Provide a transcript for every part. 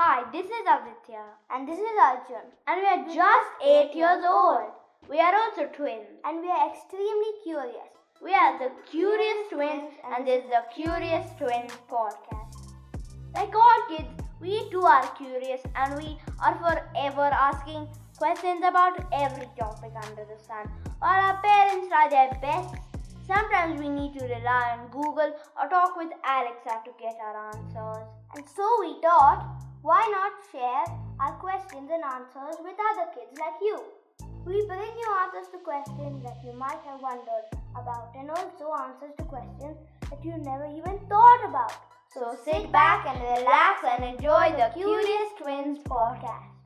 Hi, this is Aditya. And this is Arjun. And we are just 8 years old. We are also twins. And we are extremely curious. We are the Curious Twins, and this is the Curious Twins podcast. Like all kids, we too are curious and we are forever asking questions about every topic under the sun. While our parents try their best, sometimes we need to rely on Google or talk with Alexa to get our answers. And so we thought, why not share our questions and answers with other kids like you? We bring you answers to questions that you might have wondered about and also answers to questions that you never even thought about. So sit back and relax and enjoy the Curious Twins podcast.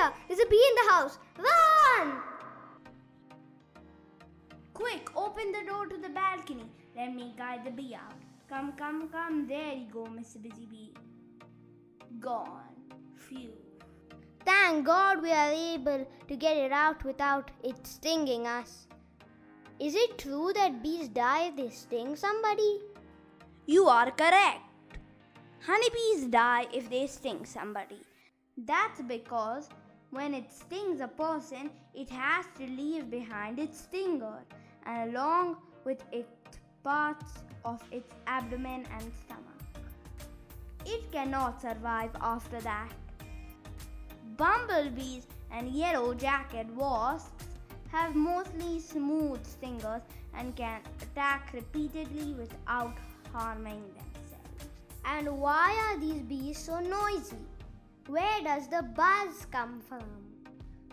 Here, there's a bee in the house. Run! Quick, open the door to the balcony. Let me guide the bee out. Come, come, come. There you go, Mr. Busy Bee. Gone. Phew. Thank God we are able to get it out without it stinging us. Is it true that bees die if they sting somebody? You are correct. Honeybees die if they sting somebody. That's because when it stings a person, it has to leave behind its stinger and along with it parts of its abdomen and stomach. It cannot survive after that. Bumblebees and yellow jacket wasps have mostly smooth stingers and can attack repeatedly without harming themselves. And why are these bees so noisy? Where does the buzz come from?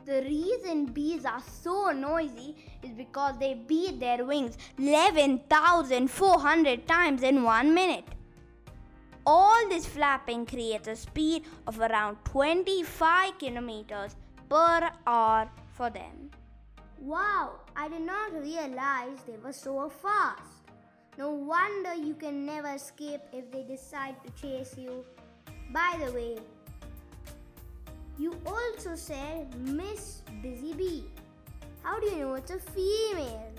The reason bees are so noisy is because they beat their wings 11,400 times in one minute. All this flapping creates a speed of around 25 kilometers per hour for them. Wow, I did not realize they were so fast. No wonder you can never escape if they decide to chase you. By the way, you also said Miss Busy Bee. How do you know it's a female?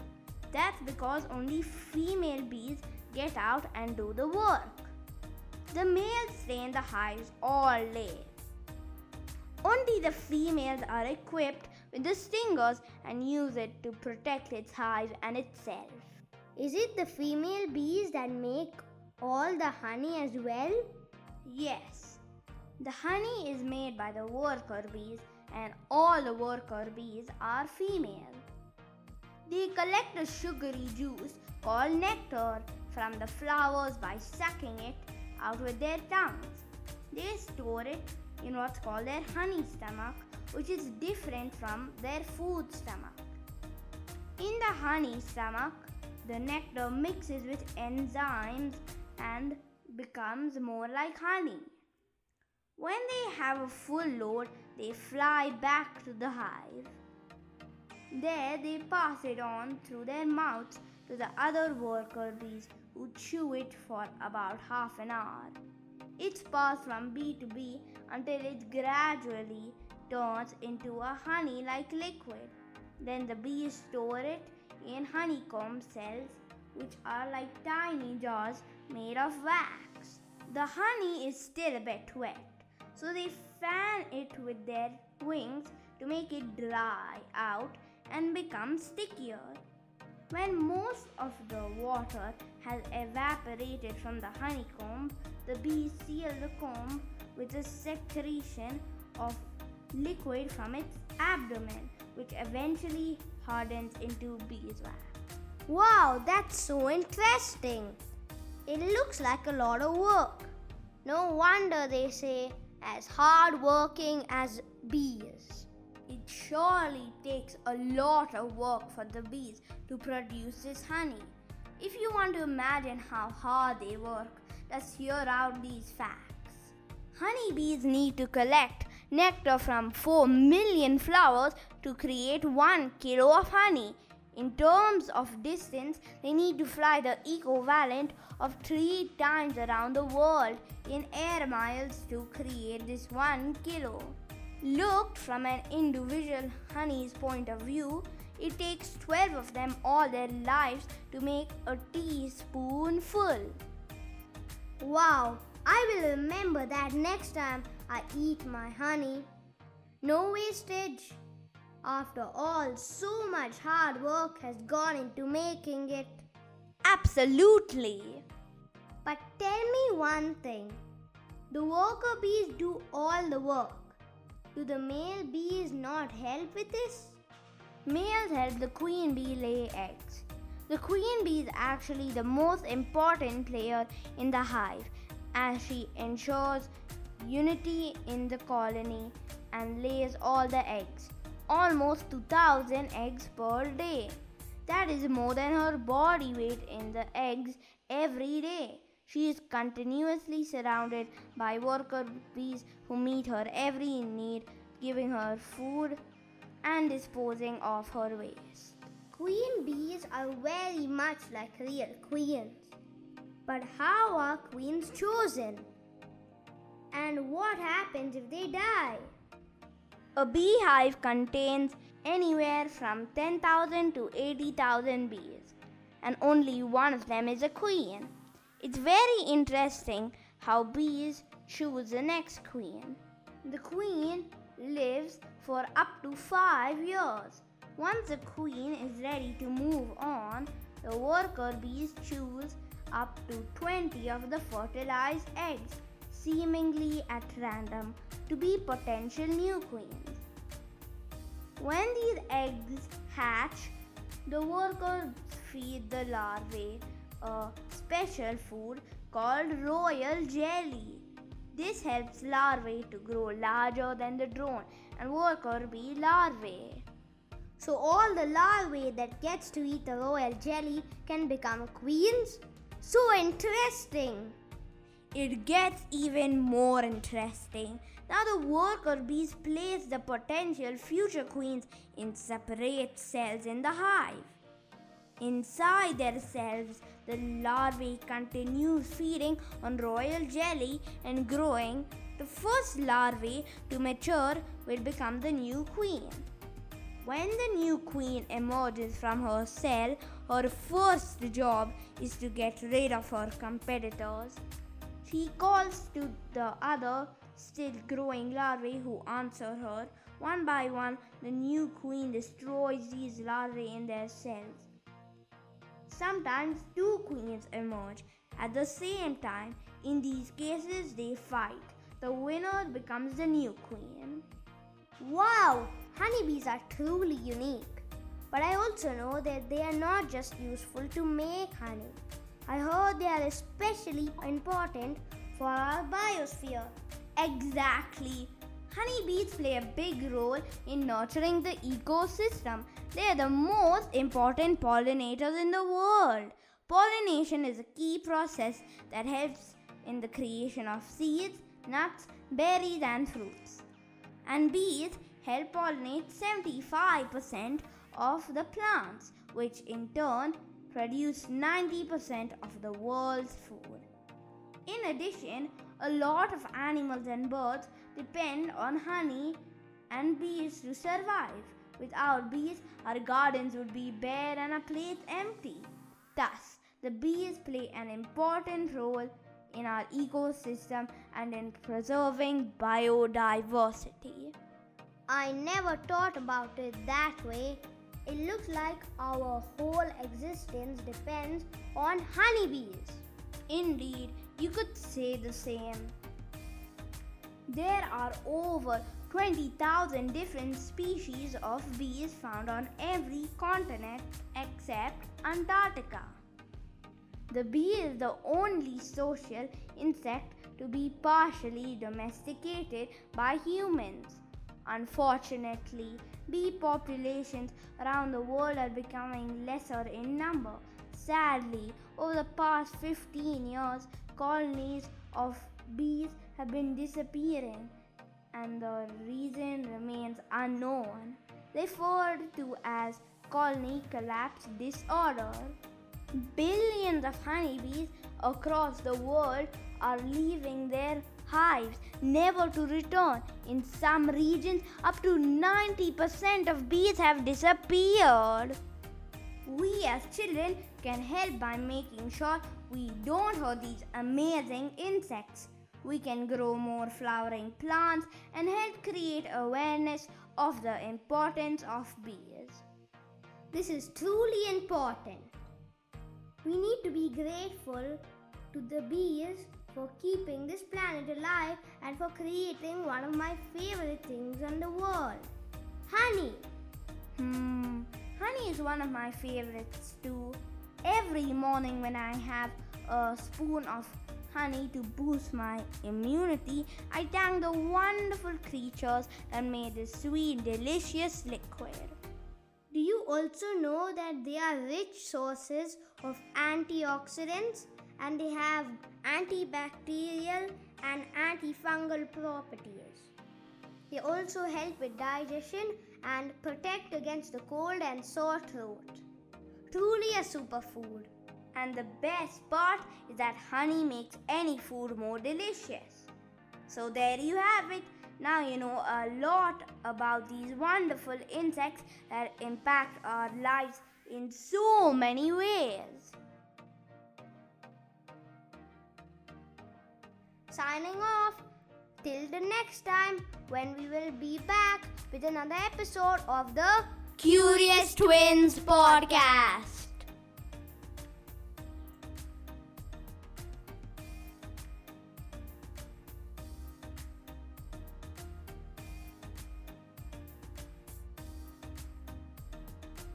That's because only female bees get out and do the work. The males stay in the hives all day. Only the females are equipped with the stingers and use it to protect its hive and itself. Is it the female bees that make all the honey as well? Yes. The honey is made by the worker bees, and all the worker bees are female. They collect a sugary juice called nectar from the flowers by sucking it out with their tongues. They store it in what's called their honey stomach, which is different from their food stomach. In the honey stomach, the nectar mixes with enzymes and becomes more like honey. When they have a full load, they fly back to the hive. There, they pass it on through their mouths to the other worker bees who chew it for about half an hour. It's passed from bee to bee until it gradually turns into a honey like liquid. Then the bees store it in honeycomb cells, which are like tiny jars made of wax. The honey is still a bit wet, so they fan it with their wings to make it dry out and become stickier. When most of the water has evaporated from the honeycomb, the bees seal the comb with a secretion of liquid from its abdomen, which eventually hardens into beeswax. Wow, that's so interesting. It looks like a lot of work. No wonder they say as hard working as bees. It surely takes a lot of work for the bees to produce this honey. If you want to imagine how hard they work, let's hear out these facts. Honeybees need to collect nectar from 4 million flowers to create 1 kilo of honey. In terms of distance, they need to fly the equivalent of 3 times around the world in air miles to create this 1 kilo. Looked from an individual honey's point of view, it takes 12 of them all their lives to make a teaspoonful. Wow, I will remember that next time I eat my honey. No wastage. After all, so much hard work has gone into making it. Absolutely. But tell me one thing the worker bees do all the work. Do the male bees not help with this? Males help the queen bee lay eggs. The queen bee is actually the most important player in the hive as she ensures unity in the colony and lays all the eggs. Almost 2000 eggs per day. That is more than her body weight in the eggs every day. She is continuously surrounded by worker bees who meet her every need, giving her food and disposing of her waste. Queen bees are very much like real queens. But how are queens chosen? And what happens if they die? A beehive contains anywhere from 10,000 to 80,000 bees, and only one of them is a queen. It's very interesting how bees choose the next queen. The queen lives for up to 5 years. Once the queen is ready to move on, the worker bees choose up to 20 of the fertilized eggs, seemingly at random, to be potential new queens. When these eggs hatch, the workers feed the larvae a special food called royal jelly. This helps larvae to grow larger than the drone and worker bee larvae. So all the larvae that gets to eat the royal jelly can become queens? So interesting! It gets even more interesting. Now the worker bees place the potential future queens in separate cells in the hive. Inside their cells, the larvae continue feeding on royal jelly and growing. The first larvae to mature will become the new queen. When the new queen emerges from her cell, her first job is to get rid of her competitors. She calls to the other still growing larvae who answer her. One by one, the new queen destroys these larvae in their cells. Sometimes two queens emerge at the same time. In these cases, they fight. The winner becomes the new queen. Wow! Honeybees are truly unique. But I also know that they are not just useful to make honey. I heard they are especially important for our biosphere. Exactly. Honeybees play a big role in nurturing the ecosystem. They are the most important pollinators in the world. Pollination is a key process that helps in the creation of seeds, nuts, berries, and fruits. And bees help pollinate 75% of the plants, which in turn produce 90% of the world's food. In addition, a lot of animals and birds depend on honey and bees to survive. Without bees, our gardens would be bare and our plates empty. Thus, the bees play an important role in our ecosystem and in preserving biodiversity. I never thought about it that way. It looks like our whole existence depends on honeybees. Indeed, you could say the same. There are over 20,000 different species of bees found on every continent except Antarctica. The bee is the only social insect to be partially domesticated by humans. Unfortunately, bee populations around the world are becoming lesser in number. Sadly, over the past 15 years, colonies of bees have been disappearing and the reason remains unknown, referred to as colony collapse disorder. Billions of honeybees across the world are leaving their hives, never to return. In some regions, up to 90% of bees have disappeared. We as children can help by making sure we don't hurt these amazing insects. We can grow more flowering plants and help create awareness of the importance of bees. This is truly important. We need to be grateful to the bees for keeping this planet alive and for creating one of my favorite things in the world honey. Hmm, honey is one of my favorites too. Every morning when I have a spoon of honey to boost my immunity, I thank the wonderful creatures that made this sweet, delicious liquid. Do you also know that they are rich sources of antioxidants and they have antibacterial and antifungal properties? They also help with digestion and protect against the cold and sore throat. Truly a superfood. And the best part is that honey makes any food more delicious. So there you have it. Now you know a lot about these wonderful insects that impact our lives in so many ways. Signing off. Till the next time when we will be back with another episode of the Curious Twins Podcast.